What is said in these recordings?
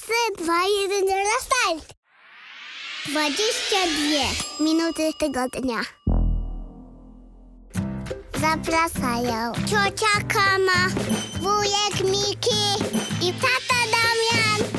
3, 2, 1, start! 22 minuty tygodnia. Zapraszają ciocia Kama, wujek Miki i tata Damian.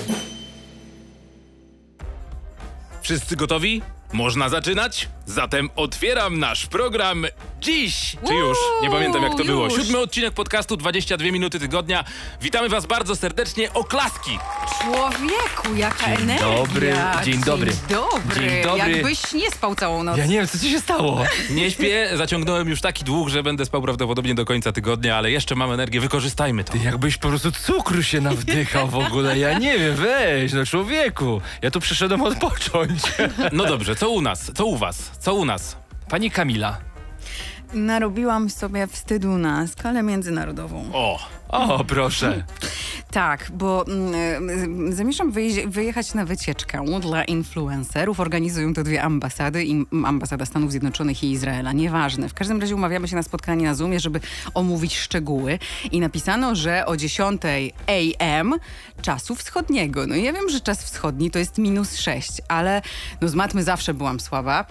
Wszyscy gotowi? Można zaczynać? Zatem otwieram nasz program dziś! Czy już? Nie pamiętam jak to było. już. Siódmy odcinek podcastu 22 minuty tygodnia. Witamy was bardzo serdecznie. Oklaski! Człowieku, jaka Dzień energia. dobry, dzień dobry. Dzień dobry. Dzień dobry. Jakbyś nie spał całą noc. Ja nie wiem, co ci się stało. Nie śpię, zaciągnąłem już taki dług, że będę spał prawdopodobnie do końca tygodnia, ale jeszcze mam energię, wykorzystajmy to. Ty jakbyś po prostu cukru się nawdychał w ogóle. Ja nie wiem, weź, no człowieku. Ja tu przyszedłem odpocząć. No dobrze, co u nas? Co u was? Co u nas? Pani Kamila. Narobiłam sobie wstydu na skalę międzynarodową. O! O, proszę. Tak, bo mm, zamierzam wyjeździ- wyjechać na wycieczkę dla influencerów. Organizują to dwie ambasady, im- ambasada Stanów Zjednoczonych i Izraela. Nieważne. W każdym razie umawiamy się na spotkanie na Zoomie, żeby omówić szczegóły. I napisano, że o 10 AM czasu wschodniego. No i ja wiem, że czas wschodni to jest minus 6, ale no z matmy zawsze byłam słaba.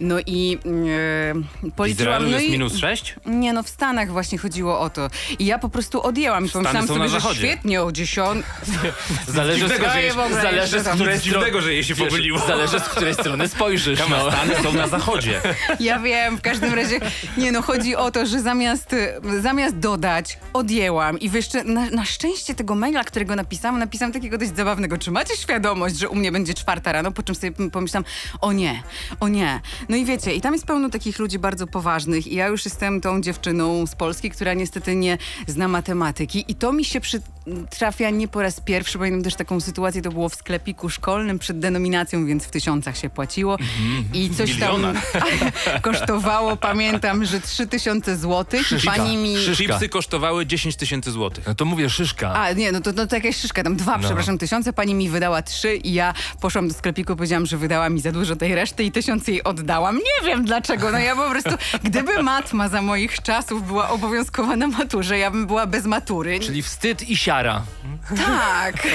No i yy, policzyłam... Izraelu no jest i, minus 6? nie, no w Stanach właśnie chodziło o to. I ja po prostu odjęłam i pomyślałam sobie, na że zachodzie. świetnie o 10. Zależy, że Daję jest- w ogóle zależy z której dziwnego, że jej się pomyliło. Zależy, z której strony spojrzysz. Kama, No. Stany są na zachodzie. Ja wiem, w każdym razie, nie no, chodzi o to, że zamiast, zamiast dodać, odjęłam i jeszcze, na, na szczęście tego maila, którego napisałam, napisałam takiego dość zabawnego. Czy macie świadomość, że u mnie będzie czwarta rano? Po czym sobie pomyślałam, o nie, o nie. No i wiecie, i tam jest pełno takich ludzi bardzo poważnych i ja już jestem tą dziewczyną z Polski, która niestety nie zna matematyki i to mi się przytrafia nie po raz pierwszy. Pamiętam też taką sytuację, to było w sklepiku szkolnym przed denominacją, więc w tysiącach się płaciło i coś tam kosztowało, pamiętam, że 3000 zł. Szyszka. Pani mi... Szyszka. Chipsy kosztowały 10 tysięcy złotych. No to mówię szyszka. A, nie, no to, no to jakaś szyszka, tam dwa, No. przepraszam, tysiące. Pani mi wydała trzy i ja poszłam do sklepiku, powiedziałam, że wydała mi za dużo tej reszty i tysiąc jej oddałam. Nie wiem dlaczego, no ja po prostu, gdyby matma za moich czasów była obowiązkowa na maturze, ja bym była bez matury. Czyli wstyd i siara. Tak,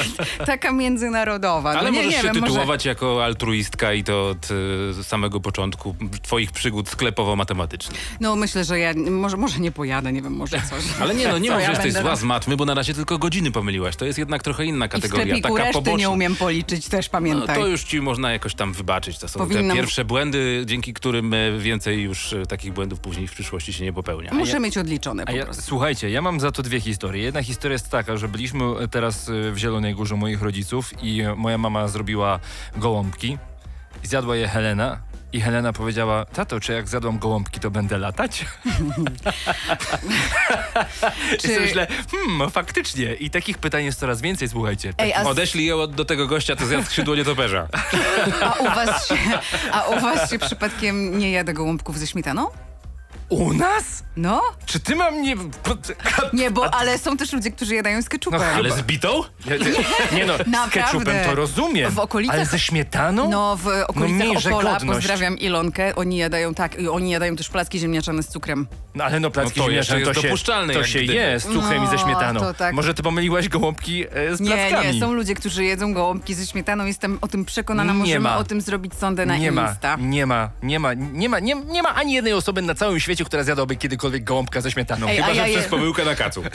taka międzynarodowa. No Ale nie, możesz nie się wiem, może- tytułować jako altruistka i to od y, samego początku twoich przygód sklepowo-matematycznych. No myślę, że ja może, może nie pojadę, nie wiem, może coś. Ale nie, no nie mów, ja że jesteś zła z matmy, bo na razie tylko godziny pomyliłaś. To jest jednak trochę inna I w kategoria, sklepiku taka reszty poboczna. nie umiem policzyć, też No, pamiętaj. to już ci można jakoś tam wybaczyć. To są Powinnam- te pierwsze błędy, dzięki którym e, więcej już e, takich błędów później w przyszłości się nie popełnia. Muszę mieć odliczone po ja, prostu. słuchajcie, ja mam za to dwie historie. Jedna historia jest taka, że byliśmy teraz y, w Zielonej Górze moich rodziców i y, moja mama zrobiła gołąbki. I zjadła je Helena. I Helena powiedziała, tato, czy jak zjadłam gołąbki, to będę latać? I Czy- sobie myślę, hmm, faktycznie. I takich pytań jest coraz więcej, słuchajcie. Ej, a, Odeślij ją do tego gościa, to zjadł skrzydło nietoperza. a, u was się, a u was się przypadkiem nie jada gołąbków ze śmietaną? U nas? No? Czy ty mam nie... Nie, bo ale są też ludzie, którzy jadają z ketchupem. No, Ale z bitą? Nie, nie no, z ketchupem to rozumiem. W okolicach- Ale ze śmietaną? No, w okolicach miejże Opola, godność. pozdrawiam Ilonkę, oni jadają tak, i oni jadają też placki ziemniaczane z cukrem. No ale no placki No to ziemniaczane to jest się, dopuszczalne, to się gdyby. je z cukrem i ze No, śmietaną. to tak. Może ty pomyliłaś gołąbki e, z Nie, plackami? nie, są ludzie, którzy jedzą gołąbki ze śmietaną, jestem o tym przekonana, Nie możemy ma. o tym zrobić sondę na nie ma, Insta. nie ma, nie ma, nie ma, nie, nie ma ani jednej osoby na całym świecie, która zjadłaby kiedykolwiek gołąbka ze śmietaną. Ej, Chyba, a że ja je- przez pomyłkę na kacu.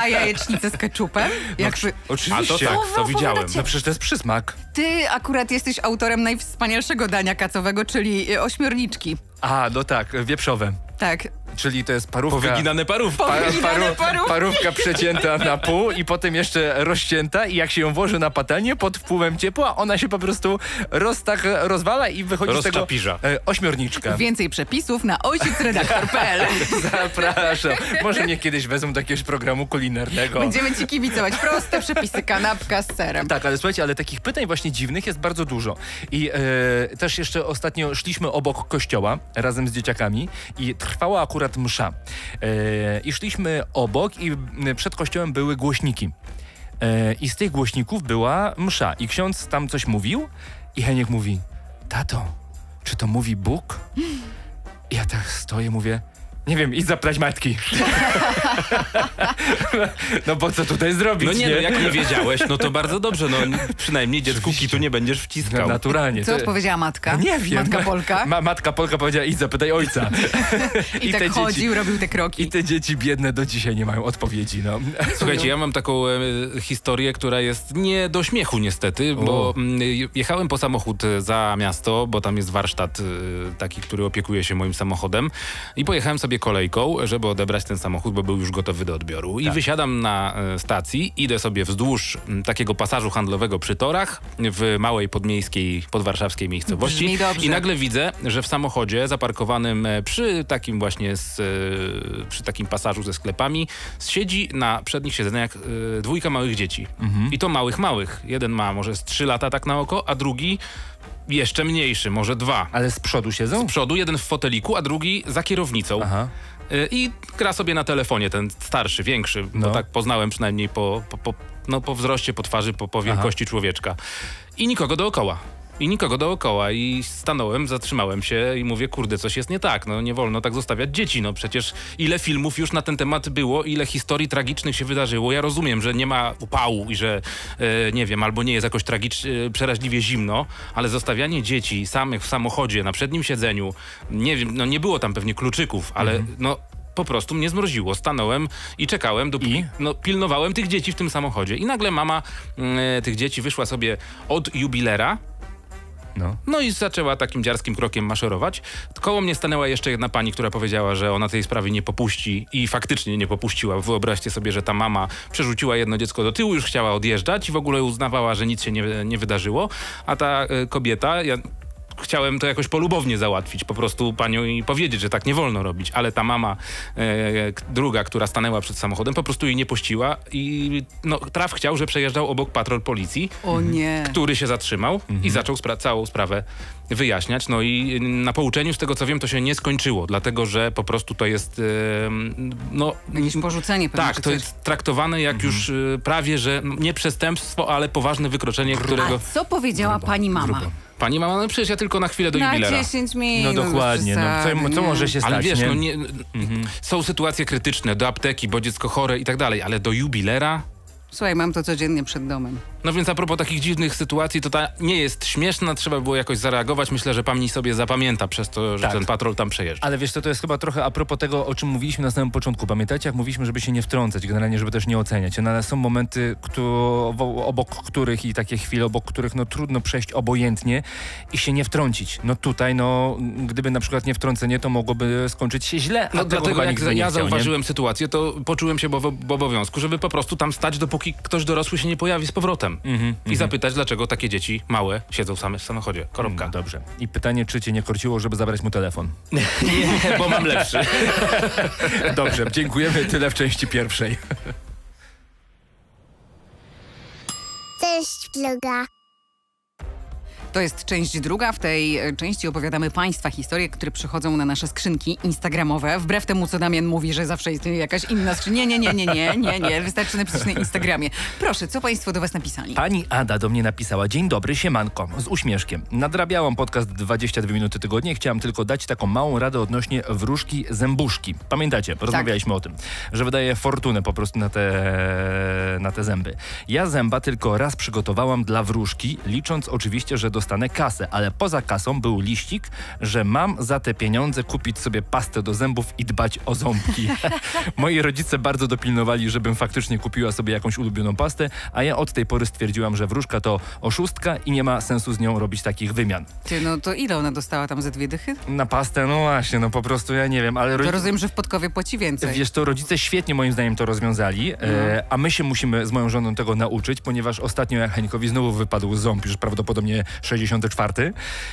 A jajecznicę z ketchupem? Jak wy... Oczywiście. A to tak, Co wy to widziałem. opowiadacie? No przecież to jest przysmak. Ty akurat jesteś autorem najwspanialszego dania kacowego, czyli y, ośmiorniczki. A, no tak, wieprzowe. Tak. Czyli to jest parówka. Powyginane parówki. Pa, Powyginane parówki. parówka przecięta na pół i potem jeszcze rozcięta i jak się ją włoży na patelnię pod wpływem ciepła, ona się po prostu roz, tak rozwala i wychodzi z tego e, ośmiorniczka. Więcej przepisów na ojcicredaktor.pl. Zapraszam. Może mnie kiedyś wezmą do jakiegoś programu kulinarnego. Będziemy ci kibicować. Proste przepisy, kanapka z serem. Tak, ale słuchajcie, ale takich pytań właśnie dziwnych jest bardzo dużo. I e, też jeszcze ostatnio szliśmy obok kościoła razem z dzieciakami i trwała akurat msza. E, I szliśmy obok i przed kościołem były głośniki. E, I z tych głośników była msza. I ksiądz tam coś mówił i Heniek mówi, tato, czy to mówi Bóg? I ja tak stoję, mówię, Nie wiem, idź zapytać matki. no bo co tutaj zrobić, No nie, no jak nie wiedziałeś, no to bardzo dobrze, no przynajmniej dziecku kitu nie będziesz No, wciskał. naturalnie. Co To- odpowiedziała matka? Nie wiem. Matka Polka? Ma, matka Polka powiedziała, idź zapytaj ojca. I, tak te chodził, dzieci, robił te kroki. I te dzieci biedne do dzisiaj nie mają odpowiedzi, no. Słuchajcie, ja mam taką e, historię, która jest nie do śmiechu niestety, bo O. mm, jechałem po samochód za miasto, bo tam jest warsztat e, taki, który opiekuje się moim samochodem i pojechałem sobie kolejką, żeby odebrać ten samochód, bo był już gotowy do odbioru. I Tak. wysiadam na e, stacji, idę sobie wzdłuż takiego pasażu handlowego przy torach w małej podmiejskiej, podwarszawskiej miejscowości i nagle widzę, że w samochodzie zaparkowanym e, przy takim właśnie z, e, przy takim pasażu ze sklepami siedzi na przednich siedzeniach dwójka małych dzieci. I to małych, małych. Jeden ma może z trzy lata tak na oko, a drugi jeszcze mniejszy, może dwa. Ale z przodu siedzą? Z przodu, jeden w foteliku, a drugi za kierownicą. Aha. E, I gra sobie na telefonie, ten starszy, większy, No. bo tak poznałem przynajmniej po, po, po, no, po wzroście, po twarzy, po, po wielkości człowieczka. I nikogo dookoła. I nikogo dookoła. I stanąłem, zatrzymałem się i mówię, kurde, coś jest nie tak. No nie wolno tak zostawiać dzieci. No przecież ile filmów już na ten temat było, ile historii tragicznych się wydarzyło. Ja rozumiem, że nie ma upału i że, e, nie wiem, albo nie jest jakoś tragicznie, przeraźliwie zimno, ale zostawianie dzieci samych w samochodzie, na przednim siedzeniu, nie wiem, no nie było tam pewnie kluczyków, ale no po prostu mnie zmroziło. Stanąłem i czekałem, dopóki I? no, pilnowałem tych dzieci w tym samochodzie. I nagle mama mm, tych dzieci wyszła sobie od jubilera, No. no i zaczęła takim dziarskim krokiem maszerować. Koło mnie stanęła jeszcze jedna pani, która powiedziała, że ona tej sprawy nie popuści i faktycznie nie popuściła. Wyobraźcie sobie, że ta mama przerzuciła jedno dziecko do tyłu, już chciała odjeżdżać i w ogóle uznawała, że nic się nie, nie wydarzyło. A ta e, kobieta, ja chciałem to jakoś polubownie załatwić, po prostu panią i powiedzieć, że tak nie wolno robić, ale ta mama e, druga, która stanęła przed samochodem, po prostu jej nie puściła i no, traf chciał, że przejeżdżał obok patrol policji O nie. który się zatrzymał i zaczął spra- całą sprawę wyjaśniać. No i na pouczeniu, z tego co wiem, to się nie skończyło, dlatego że po prostu to jest. em, no, Jakieś porzucenie pewnie. tak, to jest traktowane jak już y, prawie, że no, nie przestępstwo, ale poważne wykroczenie, którego. A co powiedziała pani mama? grubo. Pani mama, no przecież ja tylko na chwilę do Na jubilera. 10 minut. No dokładnie. No, co, co może się stać, Ale wiesz, nie? no nie, są sytuacje krytyczne, do apteki, bo dziecko chore i tak dalej, ale do jubilera? Słuchaj, mam to codziennie przed domem. No więc a propos takich dziwnych sytuacji, to ta nie jest śmieszna, trzeba było jakoś zareagować. Myślę, że pani sobie zapamięta przez to, że Tak. ten patrol tam przejeżdża. Ale wiesz, to, to jest chyba trochę a propos tego, o czym mówiliśmy na samym początku. Pamiętacie, jak mówiliśmy, żeby się nie wtrącać, generalnie, żeby też nie oceniać. No, ale są momenty, wo- obok których i takie chwile, obok których no, trudno przejść obojętnie i się nie wtrącić. No tutaj, no, gdyby na przykład nie wtrącenie, to mogłoby skończyć się źle. No tego dlatego jak ja chciał, nie? zauważyłem sytuację, to poczułem się w obowiązku, żeby po prostu tam stać, dopóki ktoś dorosły się nie pojawi z powrotem. Mhm, I zapytać, dlaczego takie dzieci małe siedzą same w samochodzie. Koropka. No, dobrze. I pytanie, czy cię nie korciło, żeby zabrać mu telefon? Nie, bo mam lepszy. Dobrze, dziękujemy. Tyle w części pierwszej. Cześć, vloga. To jest część druga. W tej e, części opowiadamy Państwa historie, które przychodzą na nasze skrzynki instagramowe. Wbrew temu, co Damian mówi, że zawsze jest jakaś inna skrzynka. Nie, nie, nie, nie, nie, nie, nie. Wystarczy napisać na Instagramie. Proszę, co Państwo do Was napisali? Pani Ada do mnie napisała: Dzień dobry, siemanko, z uśmieszkiem. Nadrabiałam podcast 22 minuty tygodnie. Chciałam tylko dać taką małą radę odnośnie wróżki zębuszki. Pamiętacie, rozmawialiśmy o tym, że wydaje fortunę po prostu na te, na te zęby. Ja zęba tylko raz przygotowałam dla wróżki, licząc oczywiście, że dostanę kasę, ale poza kasą był liścik, że mam za te pieniądze kupić sobie pastę do zębów i dbać o ząbki. Moi rodzice bardzo dopilnowali, żebym faktycznie kupiła sobie jakąś ulubioną pastę, a ja od tej pory stwierdziłam, że wróżka to oszustka i nie ma sensu z nią robić takich wymian. Ty, no to ile ona dostała tam ze dwie dychy? Na pastę, no właśnie, no po prostu ja nie wiem, ale To rodzice... rozumiem, że w Podkowie płaci więcej. Wiesz, to rodzice świetnie moim zdaniem to rozwiązali, e, a my się musimy z moją żoną tego nauczyć, ponieważ ostatnio jak Henikowi znowu wypadł ząb, już prawdopodobnie 64.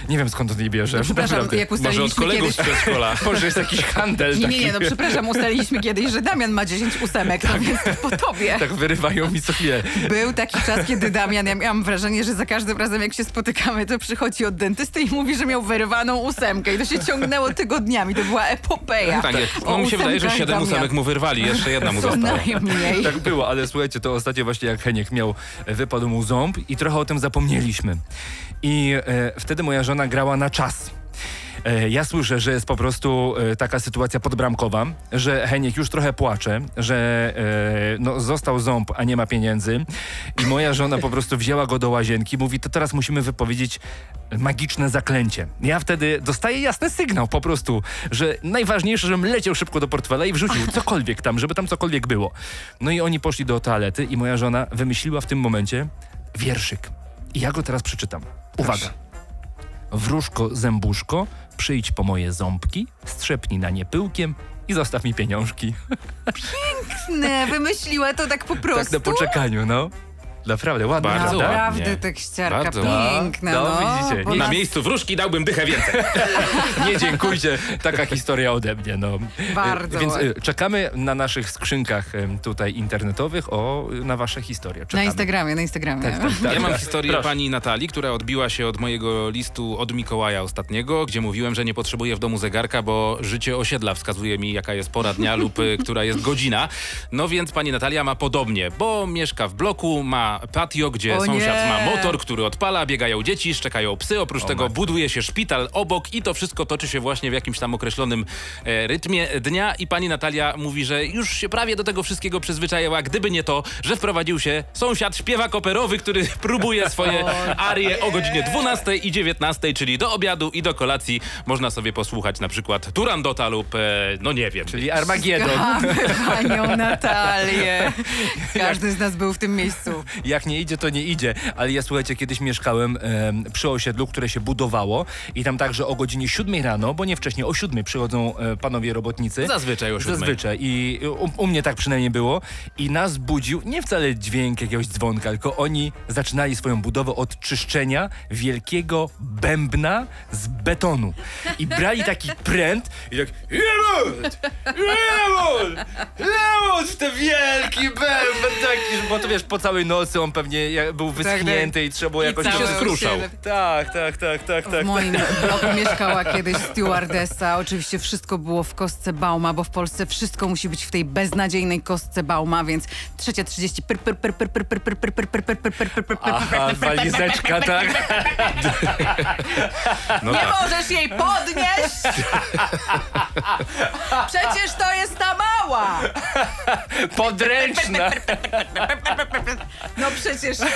Nie wiem skąd on jej bierze. No, przepraszam, jak Może od ustaliliśmy kolegów kiedyś... z przedszkola. Może jest jakiś handel Nie, nie, nie, no przepraszam, ustaliliśmy kiedyś, że Damian ma 10 ósemek, no więc to po tobie. Tak wyrywają mi co chwilę. Był taki czas, kiedy Damian, ja miałam wrażenie, że za każdym razem jak się spotykamy, to przychodzi od dentysty i mówi, że miał wyrwaną ósemkę i to się ciągnęło tygodniami, to była epopeja. Tak, no mi się wydaje, że ósemkach siedem Damian. ósemek mu wyrwali, jeszcze jedna mu została. najmniej. Tak było, ale słuchajcie, to ostatnio właśnie jak Heniek miał, wypadł mu ząb i trochę o tym zapomnieliśmy. I e, wtedy moja żona grała na czas. E, ja słyszę, że jest po prostu e, taka sytuacja podbramkowa, że Heniek już trochę płacze, że no, został ząb, a nie ma pieniędzy i moja żona po prostu wzięła go do łazienki, mówi, to teraz musimy wypowiedzieć magiczne zaklęcie. Ja wtedy dostaję jasny sygnał po prostu, że najważniejsze, żebym leciał szybko do portfela i wrzucił cokolwiek tam, żeby tam cokolwiek było. No i oni poszli do toalety i moja żona wymyśliła w tym momencie wierszyk. I ja go teraz przeczytam. Uwaga. Wróżko, zębuszko, przyjdź po moje ząbki, strzepnij na nie pyłkiem i zostaw mi pieniążki. Nie, wymyśliła to tak po prostu. Tak na poczekaniu, no. Naprawdę, ładnie. Bardzo prawda? Naprawdę ładnie. tekściarka Bardzo piękna, No, no. no, widzicie, bo nie Na nas- miejscu wróżki dałbym dychę więcej. Nie dziękujcie, taka historia ode mnie. No. Bardzo E, Więc ładnie. e, czekamy na naszych skrzynkach tutaj internetowych o, na wasze historie. Na Czekamy. Instagramie, na Instagramie. Tak, tak, tak. Ja mam historię Proszę. pani Natalii, która odbiła się od mojego listu od Mikołaja ostatniego, gdzie mówiłem, że nie potrzebuję w domu zegarka, bo życie osiedla wskazuje mi, jaka jest pora dnia lub y, która jest godzina. No więc pani Natalia ma podobnie, bo mieszka w bloku, ma patio, gdzie O sąsiad nie. ma motor, który odpala, biegają dzieci, szczekają psy. Oprócz O tego matko. buduje się szpital obok i to wszystko toczy się właśnie w jakimś tam określonym e, rytmie dnia. I pani Natalia mówi, że już się prawie do tego wszystkiego przyzwyczaiła, gdyby nie to, że wprowadził się sąsiad śpiewak operowy, który próbuje swoje arie o godzinie 12 i 19, czyli do obiadu i do kolacji. Można sobie posłuchać na przykład Turandota lub, e, no nie wiem. Czyli Armagedon. Kochamy panią Natalię. Każdy z nas był w tym miejscu. Jak nie idzie, to nie idzie. Ale ja słuchajcie, kiedyś mieszkałem em, przy osiedlu, które się budowało i tam także o godzinie 7 rano, bo nie wcześniej, o 7 przychodzą e, panowie robotnicy. Zazwyczaj o siódmej. Zazwyczaj. I u, u mnie tak przynajmniej było. I nas budził nie wcale dźwięk jakiegoś dzwonka, tylko oni zaczynali swoją budowę od czyszczenia wielkiego bębna z betonu. I brali taki pręt i tak! Jemot! Jemot w ten wielki bęben taki, bo to wiesz, po całej nocy on pewnie był wyschnięty i trzeba było jakoś... cały się skruszał. Tak, tak, tak, tak, tak. W moim bloku mieszkała kiedyś stewardessa. Oczywiście wszystko było w kostce Bauma, bo w Polsce wszystko musi być w tej beznadziejnej kostce Bauma, więc trzecia 30 pyr, pyr, pyr, pyr, pyr, pyr, pyr, pyr, pyr, pyr, pyr, pyr, pyr, pyr, pyr, pyr, Aha, walizeczka, tak. No Nie tak. możesz jej podnieść! Przecież to jest ta mała! Podręczna. No przecież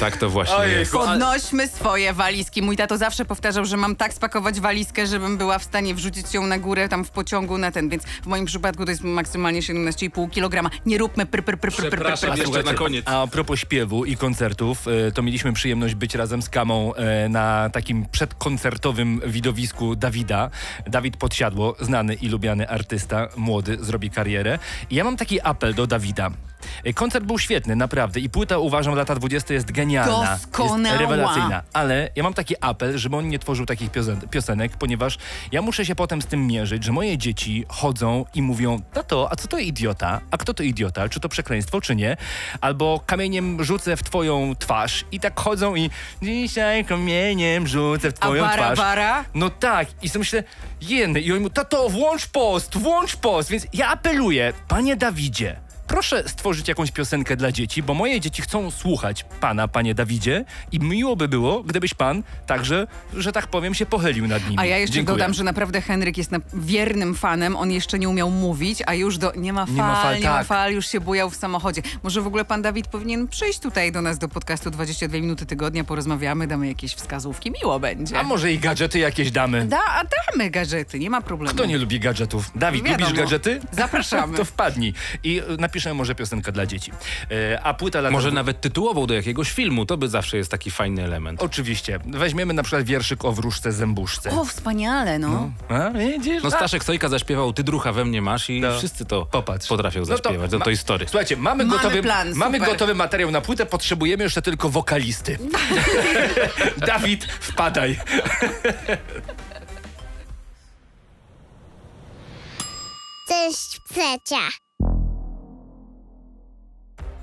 Tak to właśnie Ojejku. jest. podnośmy swoje walizki. Mój tato zawsze powtarzał, że mam tak spakować walizkę, żebym była w stanie wrzucić ją na górę tam w pociągu na ten, więc w moim przypadku to jest maksymalnie 17,5 kg. Nie róbmy pr, pr, pr, pr, pr, pr, Przepraszam, pr, jeszcze na koniec. A propos śpiewu i koncertów, e, to mieliśmy przyjemność być razem z Kamą e, na takim przedkoncertowym widowisku Dawida. Dawid Podsiadło, znany i lubiany artysta, młody, zrobi karierę. I ja mam taki apel do Dawida. E, Koncert był świetny, naprawdę. I płyta, uważam, lata 20 jest genialna. Doskonała. Jest rewelacyjna. Ale ja mam taki apel, żeby on nie tworzył takich piosen- piosenek, ponieważ ja muszę się potem z tym mierzyć, że moje dzieci chodzą i mówią, tato, a co to idiota? A kto to idiota? Czy to przekleństwo, czy nie? Albo kamieniem rzucę w twoją twarz i tak chodzą i dzisiaj kamieniem rzucę w A twoją bara, twarz. bara? No tak. I sobie myślę, jeny. I oni mówią, tato, włącz post, włącz post. Więc ja apeluję, panie Dawidzie, proszę stworzyć jakąś piosenkę dla dzieci, bo moje dzieci chcą słuchać pana, panie Dawidzie i miło by było, gdybyś pan także, że tak powiem, się pochylił nad nimi. A ja jeszcze Dziękuję. dodam, że naprawdę Henryk jest wiernym fanem. On jeszcze nie umiał mówić, a już do nie ma fal, Nie ma fal, nie ma tak. fal, już się bujał w samochodzie. Może w ogóle pan Dawid powinien przyjść tutaj do nas do podcastu 22 minuty tygodnia, porozmawiamy, damy jakieś wskazówki, miło będzie. A może i gadżety jakieś damy? Da, a damy gadżety, nie ma problemu. Kto nie lubi gadżetów? Dawid, Wiadomo. lubisz gadżety? Zapraszamy. to wpadnij. I y, może piosenkę dla dzieci. E, a płyta lata... Może nawet tytułową do jakiegoś filmu, to by zawsze jest taki fajny element. Oczywiście. Weźmiemy na przykład wierszyk o wróżce zębuszce. O, wspaniale, no. A, widzisz? No Staszek Sojka zaśpiewał Ty drucha we mnie masz i No. wszyscy to Popatrz. potrafią No to zaśpiewać do ma- tej historii. Słuchajcie, mamy, Mamy gotowy, plan, mamy gotowy materiał na płytę, potrzebujemy jeszcze tylko wokalisty. Dawid, wpadaj. Cześć, Cecia.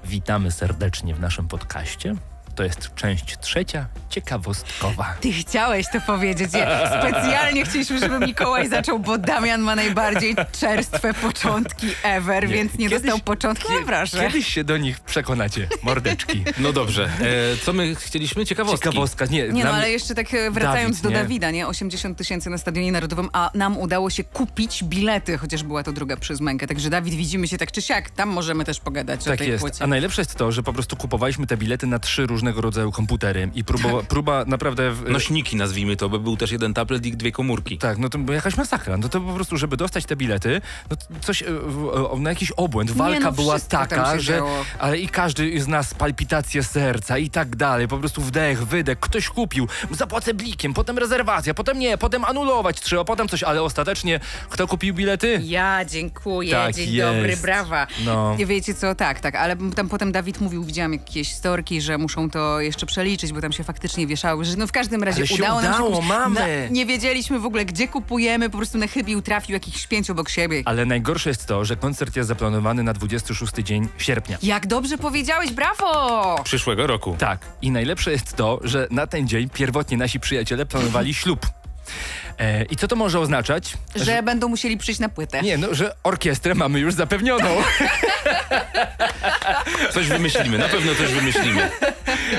Witamy serdecznie w naszym podcaście. To jest część trzecia, ciekawostkowa. Ty chciałeś to powiedzieć. Ja specjalnie chcieliśmy, żeby Mikołaj zaczął, bo Damian ma najbardziej czerstwe początki ever, Nie, więc nie kiedyś- dostał początku. No proszę. Kiedyś się do nich przekonacie, mordeczki. No dobrze. E, co my chcieliśmy? Ciekawostki. Ciekawostka, nie, Nie no, ale jeszcze tak e, wracając Dawid, do nie? Dawida, nie? 80 tysięcy na Stadionie Narodowym, a nam udało się kupić bilety, chociaż była to druga przez mękę. Także Dawid, widzimy się tak czy siak. Tam możemy też pogadać o Tak tej jest. płycie. A najlepsze jest to, że po prostu kupowaliśmy te bilety na trzy różnego rodzaju komputery i próba, próba naprawdę... W, Nośniki nazwijmy to, bo był też jeden tablet i dwie komórki. Tak, no to była jakaś masakra. No to po prostu, żeby dostać te bilety, no coś, e, na jakiś obłęd. Walka no, była taka, że... działo. Ale i każdy z nas palpitacje serca i tak dalej. Po prostu wdech, wydech. Ktoś kupił, zapłacę blikiem, potem rezerwacja, potem nie, potem anulować trzeba, potem coś. Ale ostatecznie kto kupił bilety? Ja dziękuję, Tak dzień jest. dobry, brawa. No. Nie wiecie co, tak, tak, ale tam potem Dawid mówił, widziałam jakieś storki, że muszą to jeszcze przeliczyć, bo tam się faktycznie wieszały, że no w każdym razie Ale się udało nam się udało, mamy. nie wiedzieliśmy w ogóle, gdzie kupujemy, po prostu na chybił trafił jakichś pięć obok siebie. Ale najgorsze jest to, że koncert jest zaplanowany na 26 dzień sierpnia. Jak dobrze powiedziałeś, brawo! Przyszłego roku. Tak. I najlepsze jest to, że na ten dzień pierwotnie nasi przyjaciele planowali ślub. E, I co to może oznaczać? Że będą musieli przyjść na płytę. Nie, no, że orkiestrę mamy już zapewnioną. Coś wymyślimy, na pewno coś wymyślimy.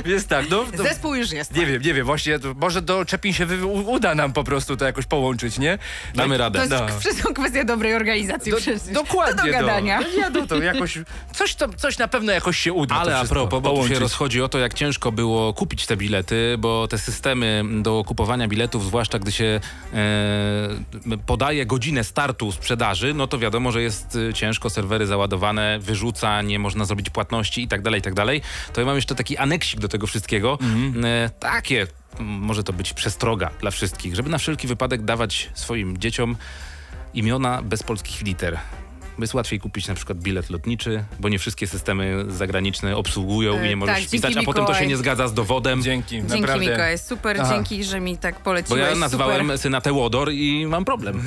Więc tak, no... To, Zespół już jest. nie wiem, nie wiem, właśnie to może do Czepin się wy, uda nam po prostu to jakoś połączyć, nie? Damy To radę. jest No. wszystko kwestia dobrej organizacji Do, przecież. dokładnie. To do gadania. No, ja do to jakoś... Coś, to, coś na pewno jakoś się uda to Ale a propos, bo się rozchodzi o to, jak ciężko było kupić te bilety, bo te systemy do kupowania biletów, zwłaszcza gdy się e, podaje godzinę startu sprzedaży, no to wiadomo, że jest e, ciężko, serwery załadowane, wyrzuca, nie można zrobić płatności i tak dalej, i tak dalej. To ja mam jeszcze taki aneksik do tego wszystkiego. E, takie, może to być przestroga dla wszystkich, żeby na wszelki wypadek dawać swoim dzieciom imiona bez polskich liter. Bo jest łatwiej kupić na przykład bilet lotniczy, bo nie wszystkie systemy zagraniczne obsługują E, i nie możesz tak, wpisać, a dzięki, potem to się nie zgadza z dowodem. Dzięki, Dzięki naprawdę. Mikołaj, super, Aha. dzięki, że mi tak Bo poleciłeś. ja nazwałem super. syna Teodor i mam problem.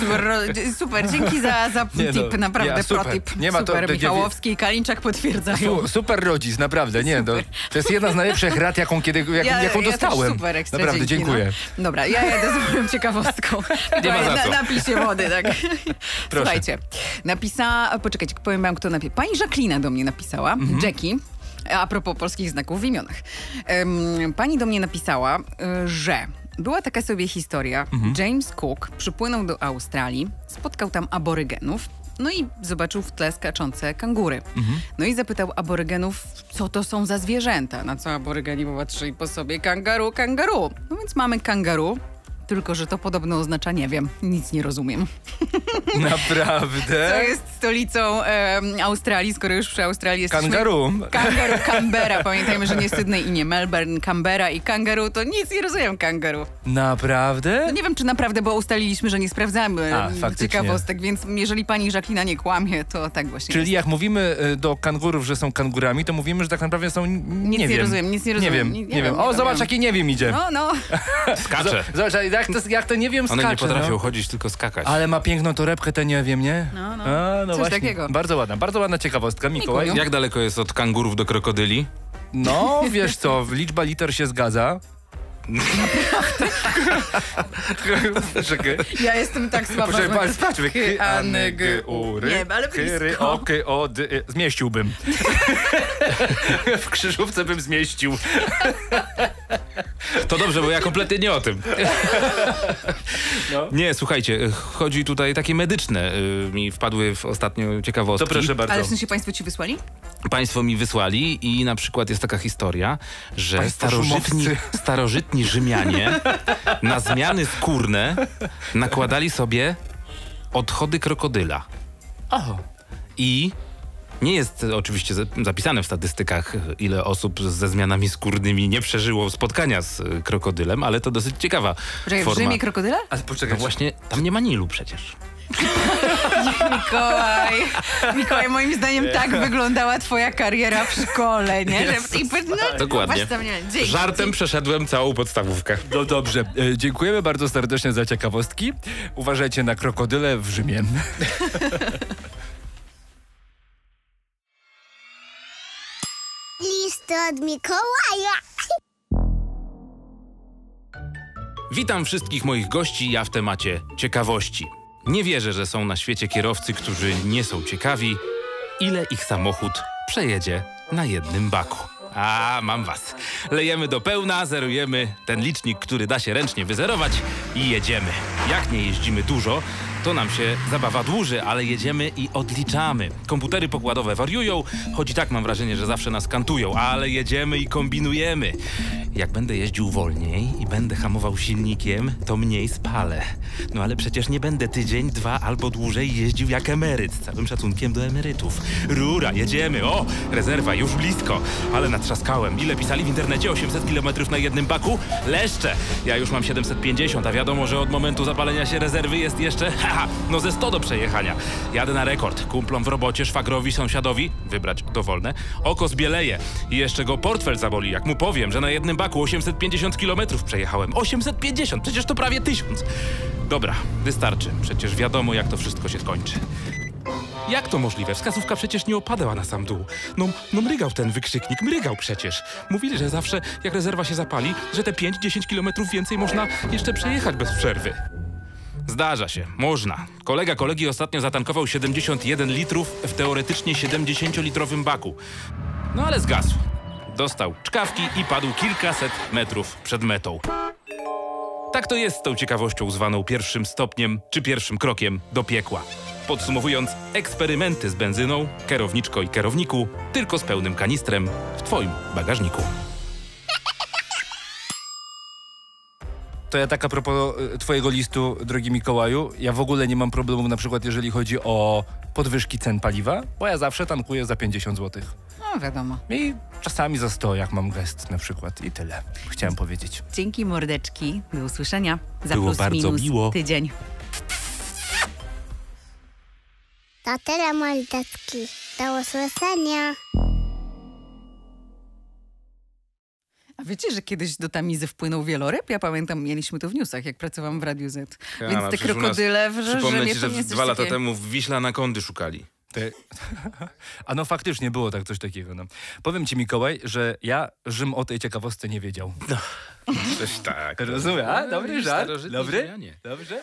Super, ro- super, dzięki za, za Nie no, tip, naprawdę ja, super. protip. Nie ma to- super, to- Michałowski i Kalińczak potwierdzają. Su, super rodzic, naprawdę, nie, to, to jest jedna z najlepszych rad, jaką, kiedy, jaką, jaką ja dostałem. Super, ekstra, naprawdę, dzięki, dziękuję. No. Dobra, ja jadę z moją ciekawostką. Nie ma za co. Na, napij się wody, tak. Słuchajcie, napisała, poczekajcie, powiem wam, kto napisał. Pani Jacqueline do mnie napisała, Mhm. Jackie, a propos polskich znaków w imionach. Em, pani do mnie napisała, y, że była taka sobie historia. Mhm. James Cook przypłynął do Australii, spotkał tam aborygenów, no i zobaczył w tle skaczące kangury. Mhm. No i zapytał aborygenów, co to są za zwierzęta. Na co aborygeni popatrzyli po sobie, kangaru, kangaru. No więc mamy kangaru, tylko że to podobno oznacza nie wiem, nic nie rozumiem. Naprawdę? Co jest stolicą em, Australii, skoro już przy Australii jesteśmy... Kangaru. Kangaru, Canberra. Pamiętajmy, że nie Sydney i nie Melbourne, Canberra i kangaru, to nic nie rozumiem kangaru. Naprawdę? No nie wiem, czy naprawdę, bo ustaliliśmy, że nie sprawdzamy A, faktycznie. ciekawostek, więc jeżeli pani Jacqueline nie kłamie, to tak właśnie Czyli jest. jak mówimy y, do kangurów, że są kangurami, to mówimy, że tak naprawdę są... Nic nie, nie wiem. rozumiem, nic nie rozumiem. Nie wiem, Nie- nie, nie wiem. wiem, O, zobacz, jaki nie wiem idzie. No, no. Skacze. Zobacz, jak to, jak to nie wiem One skacze. nie potrafią no. chodzić, tylko skakać. Ale ma piękną torebkę, to nie wiem, nie? No, no. A, no Coś właśnie. takiego. Bardzo ładna, bardzo ładna ciekawostka, Mikołaj. Jak daleko jest od kangurów do krokodyli? No, wiesz co, liczba liter się zgadza. Czekaj. Ja jestem tak słaba. Proszę, patrz, sprawdźmy. Hy, a, g, u. ry. Nie, ale ry, o, ky, o, dy, y, Zmieściłbym. w krzyżówce bym zmieścił. To dobrze, bo ja kompletnie nie o tym. No. Nie, słuchajcie, chodzi tutaj takie medyczne. y, Mi wpadły w ostatnio ciekawostki. To proszę bardzo. Ale w sensie państwo ci wysłali? Państwo mi wysłali i na przykład jest taka historia, że Państwo starożytni, szumowcy. Starożytni Rzymianie na zmiany skórne nakładali sobie odchody krokodyla. O, I nie jest oczywiście za- zapisane w statystykach, ile osób ze zmianami skórnymi nie przeżyło spotkania z krokodylem, ale to dosyć ciekawa Poczekaj, w forma. Rzymie krokodyla? ale No poczekaj, właśnie, tam nie ma Nilu przecież. Mikołaj, Mikołaj, moim zdaniem tak wyglądała twoja kariera w szkole, nie? Że, i, no, Dokładnie. masz tam, nie, dzięki, Żartem dzięki. przeszedłem całą podstawówkę. No dobrze, e, dziękujemy bardzo serdecznie za ciekawostki. Uważajcie na krokodyle w Rzymie. Li listy od Mikołaja. Witam wszystkich moich gości, ja w temacie ciekawości. Nie wierzę, że są na świecie kierowcy, którzy nie są ciekawi, ile ich samochód przejedzie na jednym baku. A, mam was. Lejemy do pełna, zerujemy ten licznik, który da się ręcznie wyzerować i jedziemy. Jak nie jeździmy dużo, to nam się zabawa dłuży, ale jedziemy i odliczamy. Komputery pokładowe wariują, choć i tak mam wrażenie, że zawsze nas kantują, ale jedziemy i kombinujemy. Jak będę jeździł wolniej i będę hamował silnikiem, to mniej spalę. No ale przecież nie będę tydzień, dwa albo dłużej jeździł jak emeryt, z całym szacunkiem do emerytów. Rura, jedziemy, o, rezerwa już blisko, ale natrzaskałem. Ile pisali w internecie? 800 km na jednym baku? Leszcze! Ja już mam 750, a wiadomo, że od momentu zapalenia się rezerwy jest jeszcze, haha, no ze 100 do przejechania. Jadę na rekord. Kumplom w robocie, szwagrowi, sąsiadowi, wybrać dowolne, oko zbieleje i jeszcze go portfel zaboli, jak mu powiem, że na jednym baku 850 km przejechałem. 850, przecież to prawie 1000. Dobra, wystarczy. Przecież wiadomo, jak to wszystko się skończy. Jak to możliwe? Wskazówka przecież nie opadała na sam dół. No, no mrygał ten wykrzyknik, mrygał przecież. Mówili, że zawsze, jak rezerwa się zapali, że te 5-10 kilometrów więcej można jeszcze przejechać bez przerwy. Zdarza się, można. Kolega kolegi ostatnio zatankował 71 litrów w teoretycznie 70-litrowym baku. No ale zgasł. Dostał czkawki i padł kilkaset metrów przed metą. Tak to jest z tą ciekawością zwaną pierwszym stopniem czy pierwszym krokiem do piekła. Podsumowując, eksperymenty z benzyną, kierowniczko i kierowniku, tylko z pełnym kanistrem w Twoim bagażniku. To ja tak a propos y, twojego listu, drogi Mikołaju, ja w ogóle nie mam problemu na przykład jeżeli chodzi o podwyżki cen paliwa, bo ja zawsze tankuję za 50 zł. No wiadomo. I czasami za 100, jak mam gest na przykład. I tyle. Chciałem powiedzieć. Dzięki mordeczki. Do usłyszenia. Za Było plus bardzo minus miło. tydzień. To tyle mordeczki. Do usłyszenia. Wiecie, że kiedyś do Tamizy wpłynął wieloryb? Ja pamiętam, mieliśmy to w newsach, jak pracowałam w Radiu Z. Ja, Więc no, te krokodyle w Przypomnę ci, to że dwa lata takiego. temu w Wiśle anakondy szukali. Ty. A no faktycznie było tak coś takiego. No. Powiem ci Mikołaj, że ja Rzym o tej ciekawostce nie wiedział. Coś tak. Rozumiem, a? Dobry żart. Dobry? Dobrze?